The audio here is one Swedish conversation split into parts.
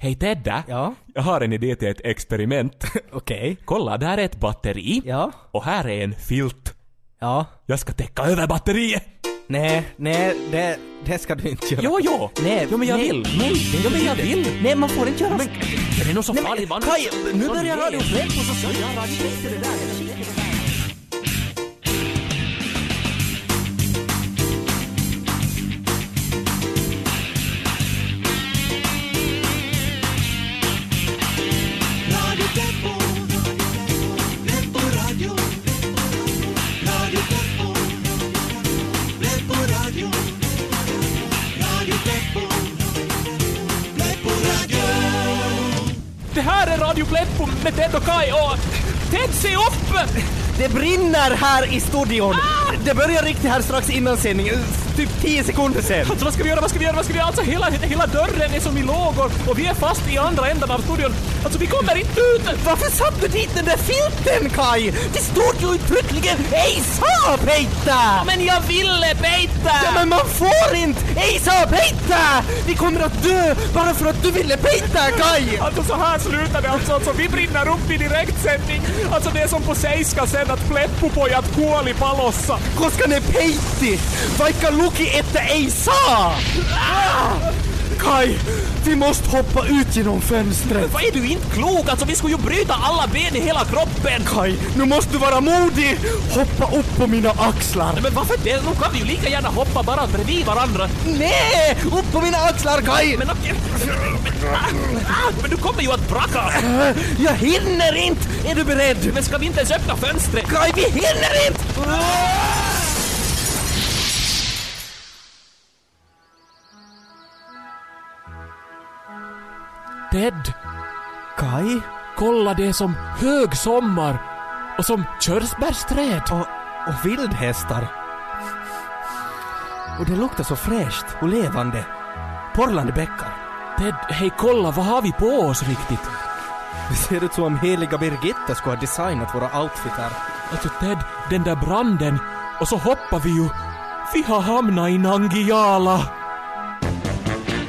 Hej Tedda! Ja? Jag har en idé till ett experiment. Okej. Kolla, där är ett batteri. Ja? Och här är en filt. Ja? Jag ska täcka över batteriet! Nej, nej, det, det ska du inte göra. Jo, jo! Nej, jo, men jag nej, vill. Nej, det jo, men jag vill. Nej, man får inte göra Men, är det så farligt? Kaj, nu Så börjar nej. Radio Pleppo så med Ted och Kai och... Ted, se upp! Det brinner här i studion! Det börjar riktigt här strax innan sändningen, typ 10 sekunder sen. Alltså vad ska vi göra, vad ska vi göra, vad ska vi göra? Alltså hela, hela dörren är som i lågor och vi är fast i andra änden av studion. Alltså vi kommer inte ut! Varför satte du dit den där filten Kai? Det stod ju uttryckligen ej sa pejta! Men jag ville bejta! Ja men man får inte ej sa pejta! Vi kommer att dö bara för att du ville pejta Kai! Alltså så här slutar det alltså, alltså vi brinner upp i direktsändning. Alltså det är som på seiska sen att Pleppo-pojat kuoli palossa. Koska ne peitti, vaikka luki että ei saa! Ah! Kai, vi måste hoppa ut genom fönstret. Vad är du inte klok? Alltså vi skulle ju bryta alla ben i hela kroppen. Kai, nu måste du vara modig! Hoppa upp på mina axlar. Men varför det? Nu kan vi ju lika gärna hoppa bara bredvid varandra. Nej! Upp på mina axlar Kai! Men, men du kommer ju att braka! Jag hinner inte! Är du beredd? Men ska vi inte ens öppna fönstret? Kai, vi hinner inte! Ted, Kai? kolla det som hög sommar och som körsbärsträd. Och, och vildhästar. Och det luktar så fräscht och levande. Porlande bäckar. Ted, hej kolla, vad har vi på oss riktigt? Det ser ut som om heliga Birgitta skulle ha designat våra outfitar. Alltså Ted, den där branden och så hoppar vi ju. Vi har hamnat i Nangiala.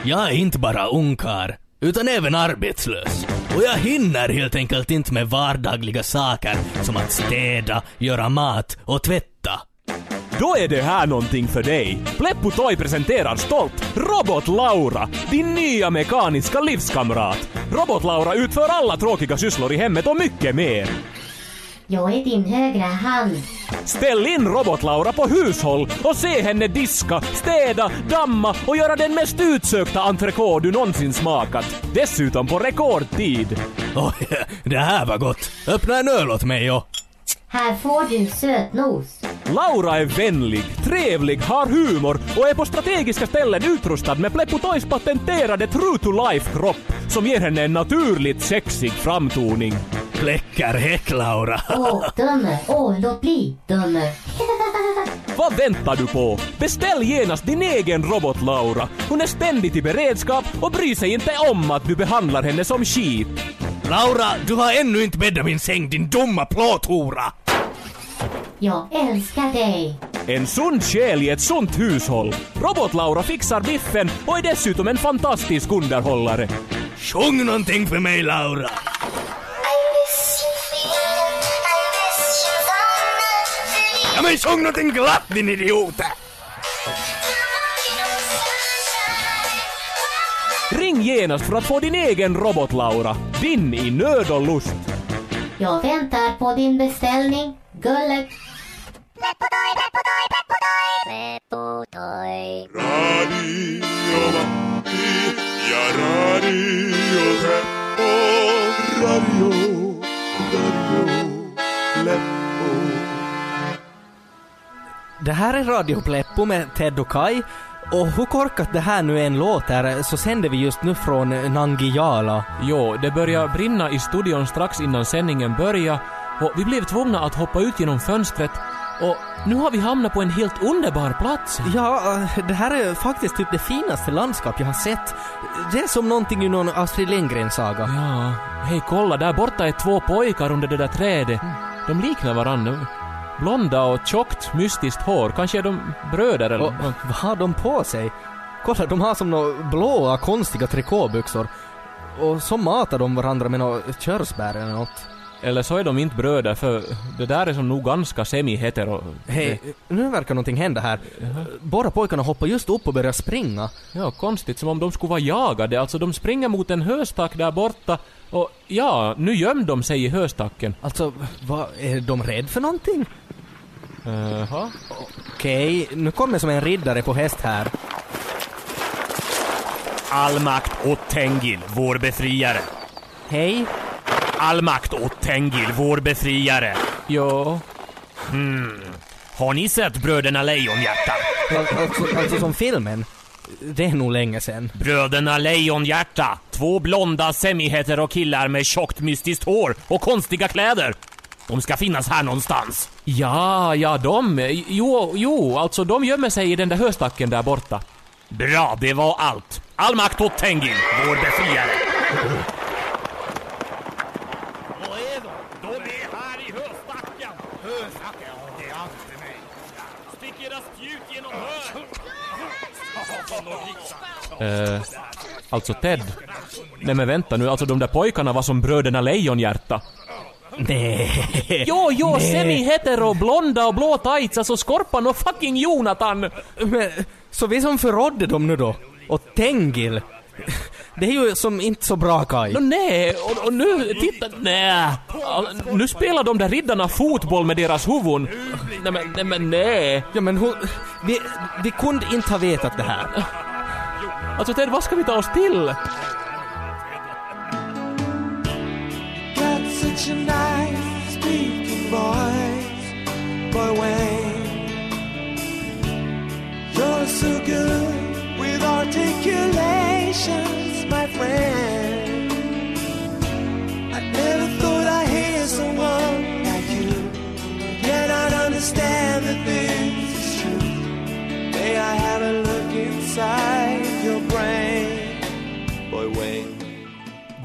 Jag är inte bara ungkar, utan även arbetslös. Och jag hinner helt enkelt inte med vardagliga saker som att städa, göra mat och tvätta. Då är det här någonting för dig. Pleppo Toy presenterar stolt Robot Laura, din nya mekaniska livskamrat. Robot Laura utför alla tråkiga sysslor i hemmet och mycket mer. Jag är din högra hand. Ställ in Robot Laura på hushåll och se henne diska, städa, damma och göra den mest utsökta entrecote du någonsin smakat. Dessutom på rekordtid. Oj, det här var gott. Öppna en öl åt mig och... Här får du sötnos. Laura är vänlig, trevlig, har humor och är på strategiska ställen utrustad med Pleppo patenterade True to Life-kropp som ger henne en naturligt sexig framtoning. Läcker häck, Laura. Åh, dömer. Åh, låt bli, dömer. Vad väntar du på? Beställ genast din egen robot Laura. Hon är ständigt i beredskap och bryr sig inte om att du behandlar henne som skit. Laura, du har ännu inte bäddat min säng, din dumma plåthora! Jag älskar dig. En sund själ i ett sunt hushåll. Robot-Laura fixar biffen och är dessutom en fantastisk underhållare. Sjung någonting för mig, Laura! Men sjung någonting glatt, din idiot! Ring genast för att få din egen robot-Laura. Vinn i nöd och lust. Jag väntar på din beställning. Gullet. Pleppotoy, pleppotoy, pleppotoy. Pleppotoy. Radio Matti ja Radio. Radio, Radio Det här är Radio Pleppo med Ted och Kai. Och hur korkat det här nu en låt är så sänder vi just nu från Nangijala. Jo, det börjar brinna i studion strax innan sändningen började och vi blev tvungna att hoppa ut genom fönstret och nu har vi hamnat på en helt underbar plats. Ja, eh, det här är faktiskt typ det finaste landskap jag har sett. Det är som någonting ur någon Astrid Lindgren-saga. Ja, hej kolla där borta är två pojkar under det där trädet. De liknar varandra. Blonda och tjockt mystiskt hår. Kanske är de bröder eller Och något. vad har de på sig? Kolla, de har som några blåa konstiga trikåbyxor. och så matar de varandra med något körsbär eller något. Eller så är de inte bröder för det där är som nog ganska semi-hetero. Hej, nu verkar någonting hända här. Båda pojkarna hoppar just upp och börjar springa. Ja, konstigt. Som om de skulle vara jagade. Alltså de springer mot en höstack där borta och ja, nu gömde de sig i höstacken. Alltså, vad, är de rädda för någonting? Jaha. Okej, nu kommer som en riddare på häst här. All makt åt Tengil, vår befriare. Hej. All makt åt Tengil, vår befriare. Ja. Hmm. Har ni sett Bröderna Lejonhjärta? Al- Alltså, alltså som filmen. Det är nog länge sedan. Bröderna Lejonhjärta. Två blonda semi-hetero killar med tjockt mystiskt hår och konstiga kläder. De ska finnas här någonstans. Ja, ja, de. Jo, jo, alltså de gömmer sig i den där höstacken där borta. Bra, det var allt. All makt åt Tengil, vår befriare. Vad är de? De är här i höstacken. Höstacken? Det är alltid mig. Stick era spjut genom hör. Eh, alltså Ted. Nej men vänta nu, alltså de där pojkarna var som bröderna Lejonhjärta. Nej. Jo, jo, Nej. semi-hetero, blonda och blå tights, alltså Skorpan och fucking Jonathan. Men, så vi som förrådde dem nu då? Och Tengil? Det är ju som inte så bra Kai. Nå, nej, och, och nu, titta, nej. Nu spelar de där riddarna fotboll med deras huvuden. Nej men, nej men nej. Ja men hon, vi, vi kunde inte ha vetat det här. Alltså Ted, vad ska vi ta oss till?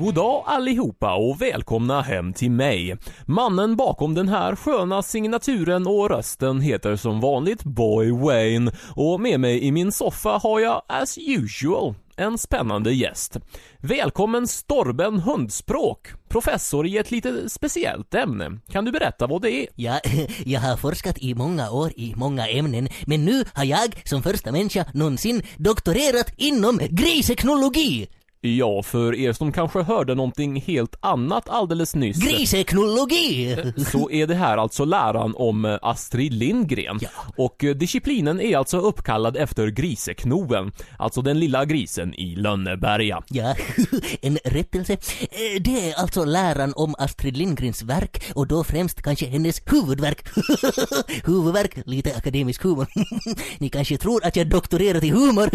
God dag allihopa och välkomna hem till mig. Mannen bakom den här sköna signaturen och rösten heter som vanligt Boy Wayne och med mig i min soffa har jag as usual en spännande gäst. Välkommen Storben Hundspråk, professor i ett lite speciellt ämne. Kan du berätta vad det är? Ja, jag har forskat i många år i många ämnen, men nu har jag som första människa någonsin doktorerat inom griseknologi. Ja, för er som kanske hörde någonting helt annat alldeles nyss. Griseknologi! så är det här alltså läran om eh, Astrid Lindgren. Ja. Och eh, disciplinen är alltså uppkallad efter griseknoen, alltså den lilla grisen i Lönneberga. Ja, en rättelse. Eh, Det är alltså läran om Astrid Lindgrens verk och då främst kanske hennes huvudverk. huvudverk, lite akademisk humor. Ni kanske tror att jag doktorerat i humor,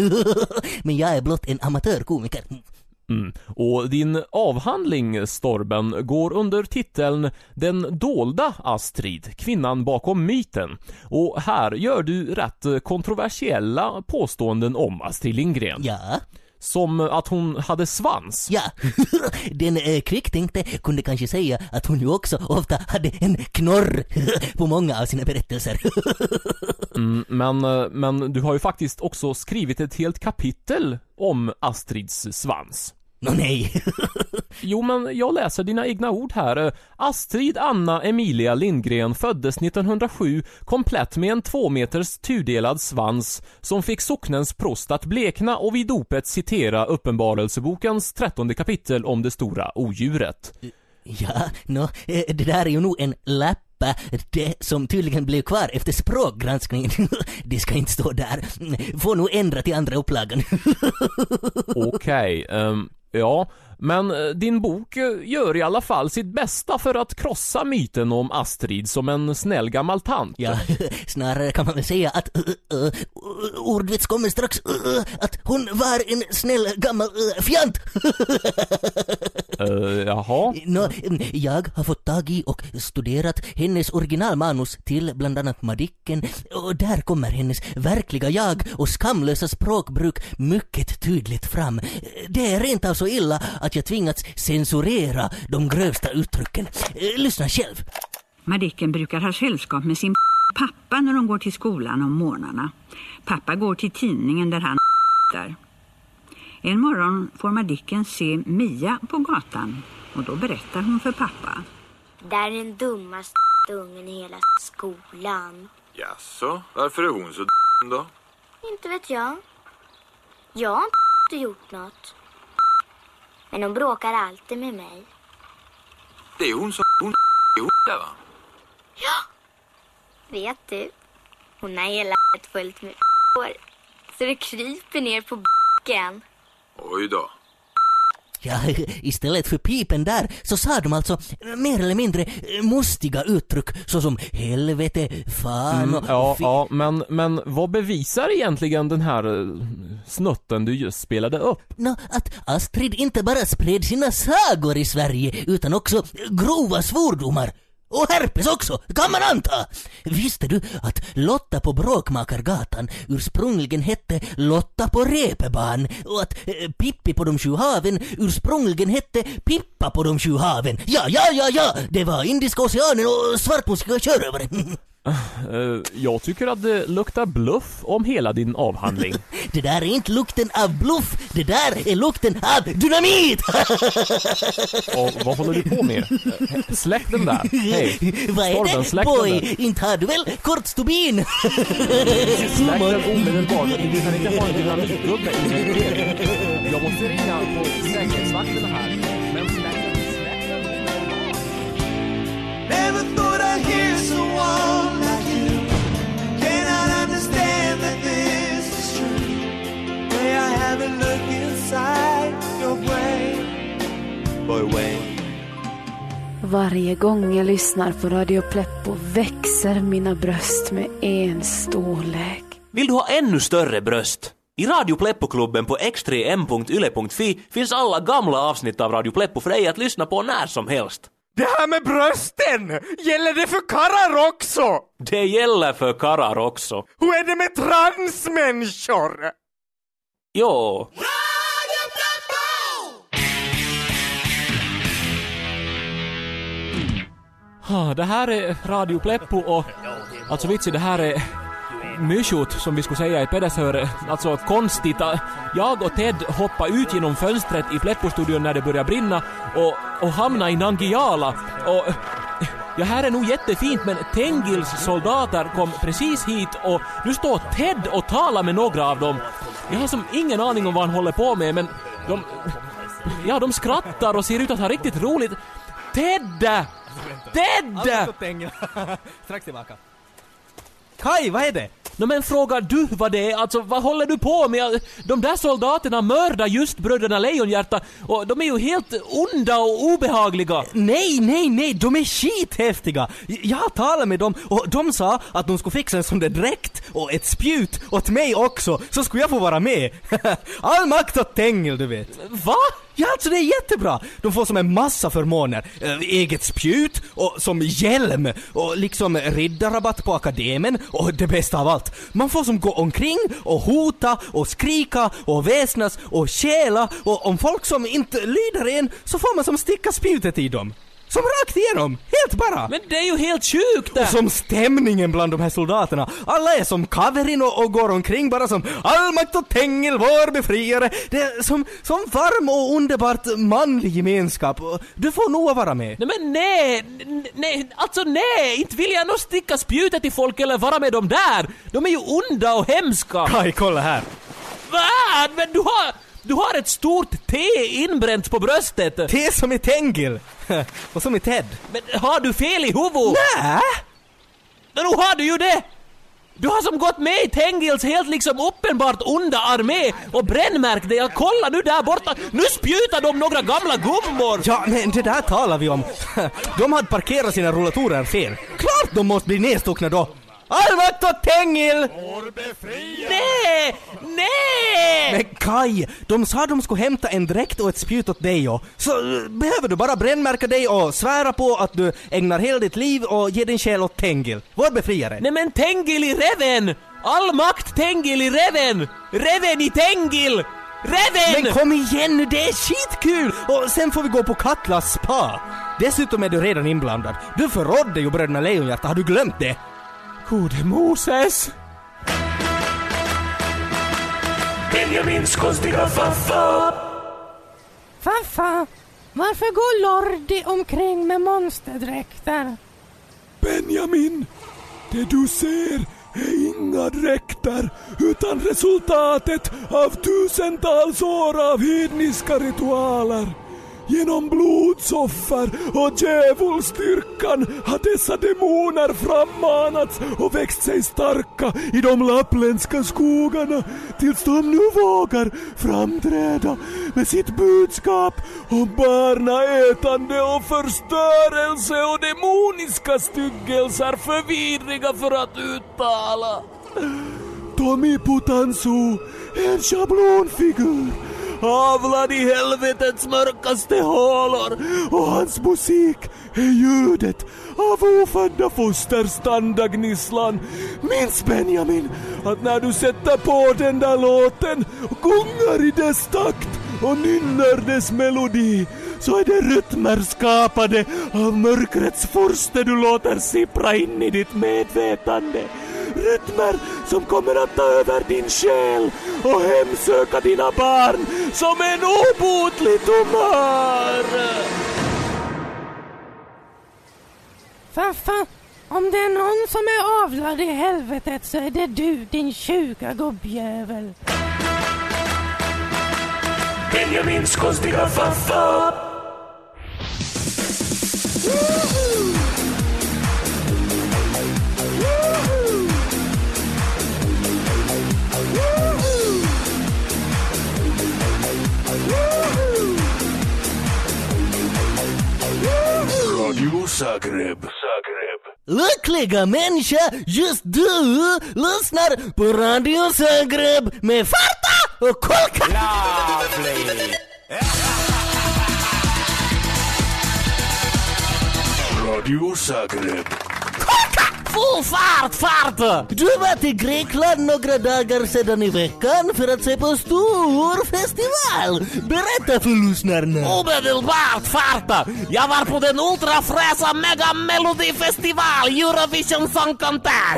men jag är blott en amatörkomiker. Mm. Och din avhandling, Storben, går under titeln Den dolda Astrid, kvinnan bakom myten. Och här gör du rätt kontroversiella påståenden om Astrid Lindgren. Ja, Som att hon hade svans. ja. Den eh, kvicktänkte kunde kanske säga att hon ju också ofta hade en knorr på många av sina berättelser. Mm, men, eh, men du har ju faktiskt också skrivit ett helt kapitel om Astrids svans. Nå nej. Jo, men jag läser dina egna ord här. Astrid Anna Emilia Lindgren föddes 1907 komplett med en två meters tudelad svans som fick socknens prost att blekna och vid dopet citera Uppenbarelsebokens trettonde kapitel om det stora odjuret. Ja, nå, eh, det där är ju nog en läppa, det som tydligen blev kvar efter språkgranskningen. Det ska inte stå där. Får nog ändra till andra upplagan. Okej, ehm, ja, men eh, din bok eh, gör i alla fall sitt bästa för att krossa myten om Astrid som en snäll gammal tant. Ja, snarare kan man väl säga att uh, uh, ordvits kommer strax, uh, uh, att hon var en snäll gammal uh, fjant. Eh, jaha? Nå, mm, jag har fått tag i och studerat hennes originalmanus till bland annat Madicken och där kommer hennes verkliga jag och skamlösa språkbruk mycket tydligt fram. Det är rent av så illa att jag tvingats censurera de grövsta uttrycken. Eh, Lyssna själv. Madicken brukar ha sällskap med sin pappa när de går till skolan om morgnarna. Pappa går till tidningen där han där. En morgon får Madicken se Mia på gatan och då berättar hon för pappa. Det där är den dummaste ungen i hela skolan. Jaså, varför är hon så då? Inte vet jag. Jag har inte gjort något. Men hon bråkar alltid med mig. Det är hon som hon är hon där va? Vet du? Hon har hela fullt med hår. Så det kryper ner på b***en. Oj då. Ja, istället för pipen där så sa de alltså mer eller mindre eh, mustiga uttryck såsom helvete, fan Mm, och ja, fi- ja, men, men vad bevisar egentligen den här eh, snutten du just spelade upp? Nå, att Astrid inte bara spred sina sagor i Sverige utan också grova svordomar. Och herpes också, kan man anta! Visste du att Lotta på Bråkmakargatan ursprungligen hette Lotta på Reepeban och att eh, Pippi på de sju haven ursprungligen hette Pippa på de sju haven? Ja, ja, ja, ja! Det var Indiska oceanen och svartmuskiga sjörövare. Eh, jag tycker att det luktar bluff om hela din avhandling. Det där är inte lukten av bluff, det där är lukten av dynamit! Och vad håller du på med? Släck den där. Hej. Vad är Stormen, det boy? Inte har du väl kortstubin? Släck den omedelbart. Du kan inte ha en dynamitgubbe i din. Jag måste ringa på säkerhetsvakterna här. Men släck Varje gång jag lyssnar på Radio Pleppo växer mina bröst med en storlek. Vill du ha ännu större bröst? I Radio Pleppo-klubben på x3m.yle.fi finns alla gamla avsnitt av Radio Pleppo för dig att lyssna på när som helst. Det här med brösten! Gäller det för karlar också? Det gäller för karlar också. Hur är det med transmänniskor? Jo. Det här är Radio Pleppo och alltså vitsi det här är myshut som vi skulle säga i Pedersöre. Alltså konstigt. Jag och Ted hoppade ut genom fönstret i Pleppo-studion när det började brinna och, och hamnade i Nangiala och Ja, här är nog jättefint men Tengils soldater kom precis hit och nu står Ted och talar med några av dem. Jag har som ingen aning om vad han håller på med men de... Ja, de skrattar och ser ut att ha riktigt roligt. Ted! Ted! Strax tillbaka. Kai, vad är det? Nå men frågar du vad det är? Alltså vad håller du på med? De där soldaterna mördar just bröderna Lejonhjärta och de är ju helt onda och obehagliga. Nej, nej, nej, de är skithäftiga! Jag talat med dem och de sa att de skulle fixa en sån där dräkt och ett spjut åt mig också, så skulle jag få vara med. All makt åt Tengil, du vet. Va? Ja, alltså det är jättebra! De får som en massa förmåner. Eh, eget spjut, och som hjälm, och liksom riddarrabatt på akademen, och det bästa av allt. Man får som gå omkring och hota och skrika och väsnas och stjäla och om folk som inte lyder en så får man som sticka spjutet i dem. Som rakt igenom, helt bara! Men det är ju helt sjukt det! Och som stämningen bland de här soldaterna. Alla är som Kaverin och, och går omkring bara som allmakt och Tengil, vår befriare. Det är som, som varm och underbart manlig gemenskap. Du får nog vara med. Nej men nej, nej, alltså nej, inte vill jag nog sticka spjutet i folk eller vara med dem där. De är ju onda och hemska. Kaj, kolla här. Vad? Men du har, du har ett stort T inbränt på bröstet. Det som i Tengil. och som i Ted. Men har du fel i huvudet? Nä? Men nu har du ju det! Du har som gått med i Tengils helt liksom uppenbart onda armé och brännmärkt dig. Kolla nu där borta, nu spjutar de några gamla gummor! Ja, men det där talar vi om. De hade parkerat sina rullatorer fel. Klart de måste bli nedstuckna då. Åt Tengil! Nej! Nej! Men Kai, de sa de skulle hämta en dräkt och ett spjut åt dig och så eh, behöver du bara brännmärka dig och svära på att du ägnar hela ditt liv och ger din själ åt Tengil, vår befriare. Nej men Tengil i Reven! All makt Tengil i Reven! Reven i Tengil! Reven! Men kom igen nu, det är skitkul! Och sen får vi gå på Katlas spa. Dessutom är du redan inblandad. Du förrådde ju bröderna Lejonhjärta, har du glömt det? Gode Moses! Benjamins konstiga faffa. Faffa, varför går Lordi omkring med monsterdräkter? Benjamin, det du ser är inga dräkter utan resultatet av tusentals år av hedniska ritualer. Genom blodsoffer och djävulsdyrkan har dessa demoner frammanats och växt sig starka i de lappländska skogarna tills de nu vågar framträda med sitt budskap om barnaätande och förstörelse och demoniska styggelser för vidriga för att uttala. Tommy Putansu är en schablonfigur avlad i helvetets mörkaste hålor och hans musik är ljudet av ofödda fosters tandagnisslan. Minns Benjamin att när du sätter på den där låten och gungar i dess takt och nynnar dess melodi så är det rytmer skapade av mörkrets furste du låter sippra in i ditt medvetande rytmer som kommer att ta över din själ och hemsöka dina barn som en obotlig tumör. Faffa, om det är någon som är avlad i helvetet så är det du, din sjuka gubbjävel. Benjamins konstiga faffa. Radio Zagreb. Zagreb. Lyckliga människa, just du lyssnar på Radio Zagreb med Farta och Kolka! Radio Zagreb. Full fart, fart! Du var till Grekland några dagar sedan i veckan för att se på stor festival. Berätta för lyssnarna. Omedelbart farta! Jag var på den ultrafräsa Mega Melody Festival Eurovision Song Contest!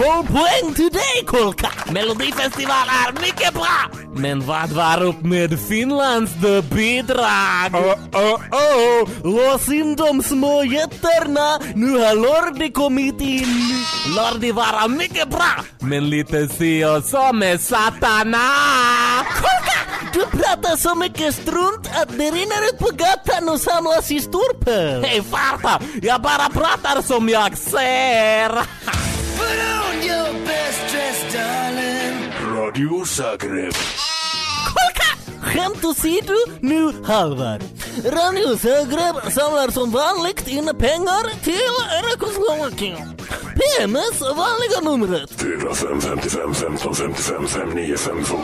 Tolv poäng till dig Kolka! Melodifestival är mycket bra! Men vad var upp med Finlands bidrag? Oh, oh, oh. Lås in de små jättarna, nu har Lordi kommit in. Lordi var mycket bra, men lite si och så med Satana! Kolka! Du pratar så mycket strunt att det rinner ut på gatan och samlas i storpöl. Hej farta! Jag bara pratar som jag ser! Radio Zagreb. Kolka! Skämt åsido, nu Halvar. Radio Zagreb samlar som vanligt in pengar till rekonstruktion. PMS vanliga numret. 4555 15 55 5952.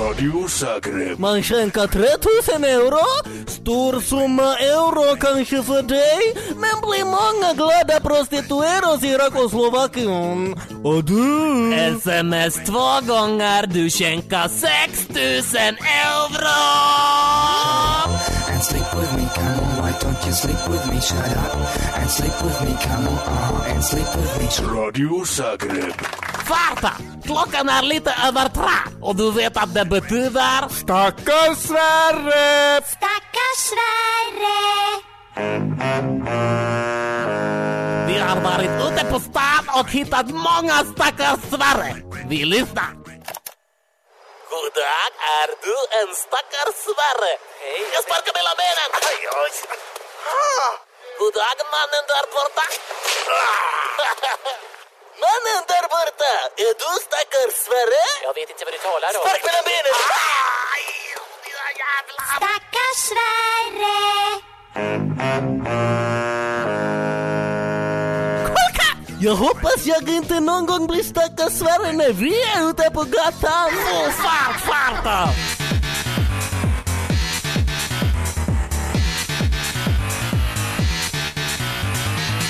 Radio Zagreb. Man skänker 3000 euro, stor summa euro kanske för dig, men blir många glada prostitueras i Tjeckoslovakien. Och du? SMS två gånger, du skänker 6000 euro! And sleep with me, come on, why don't you sleep with me? Shut up and sleep with me, come on, uh, and sleep with me. Radio Zagreb. Farta! Klockan är lite över tre och du vet att det betyder... Stackars Sverre! Stackars Sverre! Vi har varit ute på stan och hittat många stackars Sverre. Vi lyssnar. God dag, är du en stackars Sverre? Hej. Jag sparkar mellan benen. Aj, aj. God dag, mannen där borta. Mannen där borta, är du stackars Sverre? Jag vet inte vad du talar om. Spark mellan benen! Stackars Sverre! Jag hoppas jag inte någon gång blir stackars Sverre när vi är ute på gatan. Full fart, farta!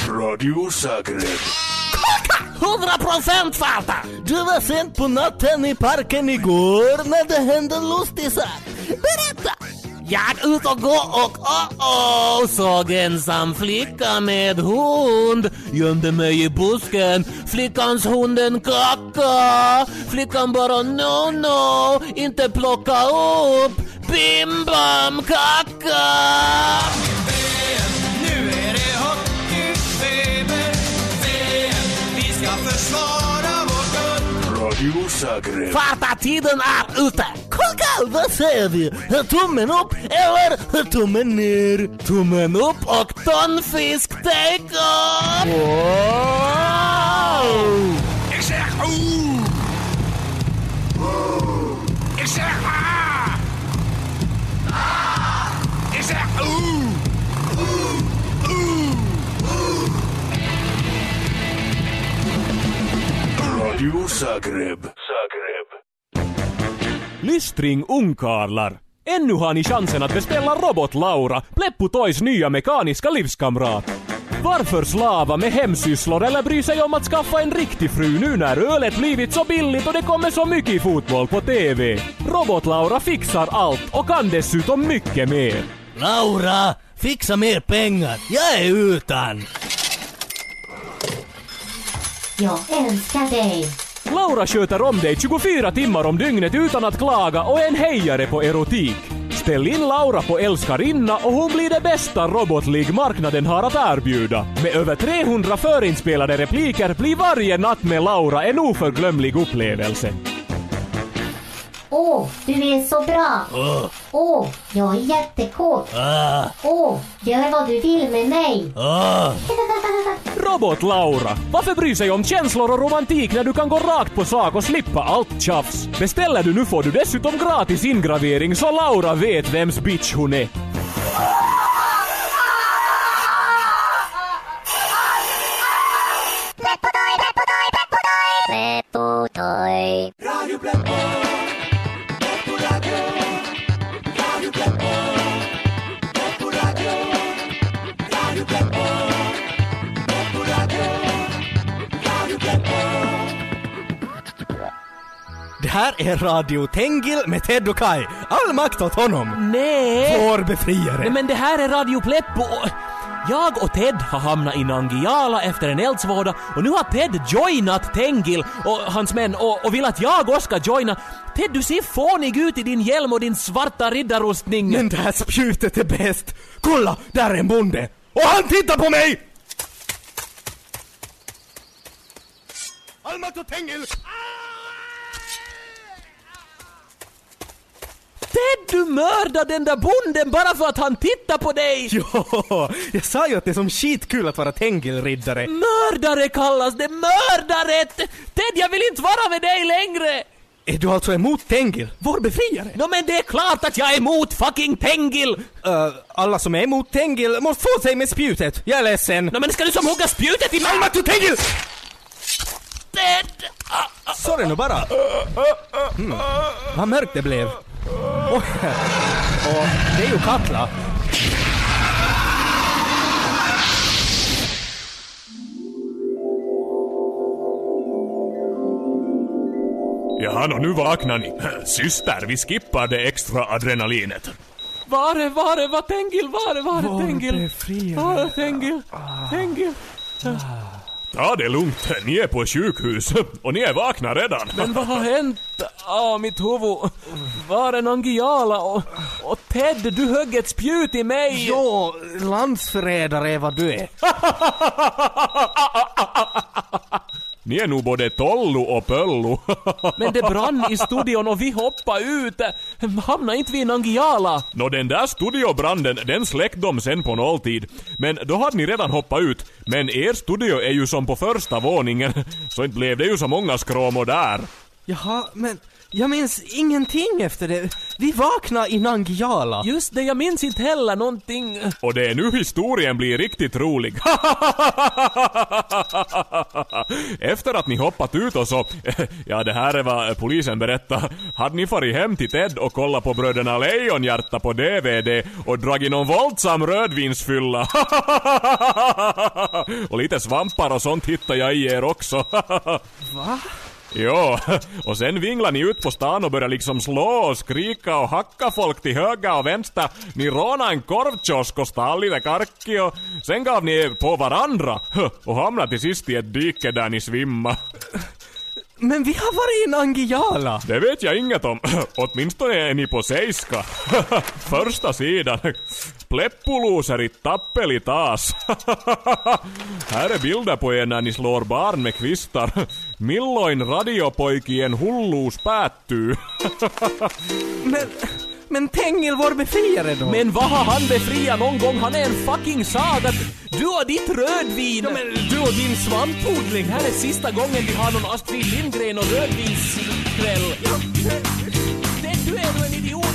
Radio Zagreb. 100 procent farta! Du var sent på natten i parken igår när det hände lustig sak. Jag Jag ut och gå och oh, oh, såg ensam flicka med hund. Gömde mig i busken, flickans hunden kacka. Flickan bara no no, inte plocka upp. Bim bam kacka. Nu är det hockeyfeber. VM, vi ska försvara tiden är ute! Kolla, vad säger vi? Tummen upp eller tummen ner? Tummen upp och tonfisk takeoff! Wow! Ik zeg oeh. Ik zeg Radio Zagreb. Zagreb. Lystring ungkarlar! Ännu har ni chansen att beställa Robot-Laura, Pleppo Toys nya mekaniska livskamrat. Varför slava med hemsysslor eller bry sig om att skaffa en riktig fru nu när ölet blivit så billigt och det kommer så mycket fotboll på TV? Robot-Laura fixar allt och kan dessutom mycket mer. Laura, fixa mer pengar. Jag är utan. Jag älskar dig. Laura sköter om dig 24 timmar om dygnet utan att klaga och är en hejare på erotik. Ställ in Laura på älskarinna och hon blir det bästa robotlig marknaden har att erbjuda. Med över 300 förinspelade repliker blir varje natt med Laura en oförglömlig upplevelse. Åh, du är så bra. Åh, Åh, jag är jättekåt. ah, Åh, gör vad du vill med mig. ah. Robot-Laura, varför bry sig om känslor och romantik när du kan gå rakt på sak och slippa allt tjafs? Beställer du nu får du dessutom gratis ingravering så Laura vet vems bitch hon är. Är Radio Tengil med Ted och Kai. All makt åt honom. Nej! Vår befriare. Nej men det här är Radio Pleppo och jag och Ted har hamnat i Nangiala efter en eldsvåda och nu har Ted joinat Tengil och hans män och, och vill att jag också ska joina. Ted, du ser fånig ut i din hjälm och din svarta riddarrustning. Men det här spjutet är bäst. Kolla, där är en bonde. Och han tittar på mig! Makt åt Tengil! Ted, du mördade den där bonden bara för att han tittar på dig! Ja, jag sa ju att det är som skitkul att vara Tengil-riddare. Mördare kallas det, mördare! Ted, jag vill inte vara med dig längre! Är du alltså emot Tengil, vår befriare? Nå men det är klart att jag är emot fucking Tengil! Uh, alla som är emot Tengil måste få sig med spjutet. Jag är ledsen. Nå men ska du som hugga spjutet i mig? Alma till Tengil! Ted! Sorry nu bara. Mm. Vad mörkt det blev. Och, och det är ju Katla. Jaha, nå nu vaknar ni. Syster, vi skippar det extra adrenalinet. Var är, var är, var Tengil, var är, var är Tengil? befriare. Var är Tengil? Tengil? Ta det lugnt, ni är på sjukhus och ni är vakna redan. Men vad har hänt? Ah, mitt huvud. Var är Nangiala och, och Ted, du högg ett spjut i mig. Jo, landsförrädare är vad du är. Ni är nog både Tollo och Pöllo. Men det brann i studion och vi hoppade ut. Hamna inte vi i Nangiala? Nå den där studiobranden, den släckte de sen på nolltid. Men då hade ni redan hoppat ut. Men er studio är ju som på första våningen, så inte blev det ju så många skråmor där. Jaha, men jag minns ingenting efter det. Vi vaknade i Nangiala. Just det, jag minns inte heller någonting. Och det är nu historien blir riktigt rolig. Efter att ni hoppat ut och så, ja det här är vad polisen berättar, hade ni farit hem till Ted och kollat på Bröderna Lejonhjärta på DVD och dragit någon våldsam rödvinsfylla. och lite svampar och sånt hittar jag i er också. Va? Jo, och sen vinglar ni ut på stan och börjar liksom slå och skrika och hacka folk till höger och vänster. Ni rånade en korvkiosk och stal lite karki och sen gav ni er på varandra och hamnade till sist i ett dike där ni svimma. Men vi har varit i Nangijala. Det vet jag inget om. Åtminstone är ni på Seiska. Första sidan. Pleppuluser i tappeli taas. Här är bilder på er när ni slår barn med kvistar. Milloin radiopoikien hulluus päättyy. Men, men Tengil, vår befriare då? Men vad har han befriat någon gång? Han är en fucking saga. Du och ditt rödvin. Ja, men du och din svampodling. Här är sista gången vi har någon Astrid Lindgren och rödvinskväll. Det, du är du en idiot.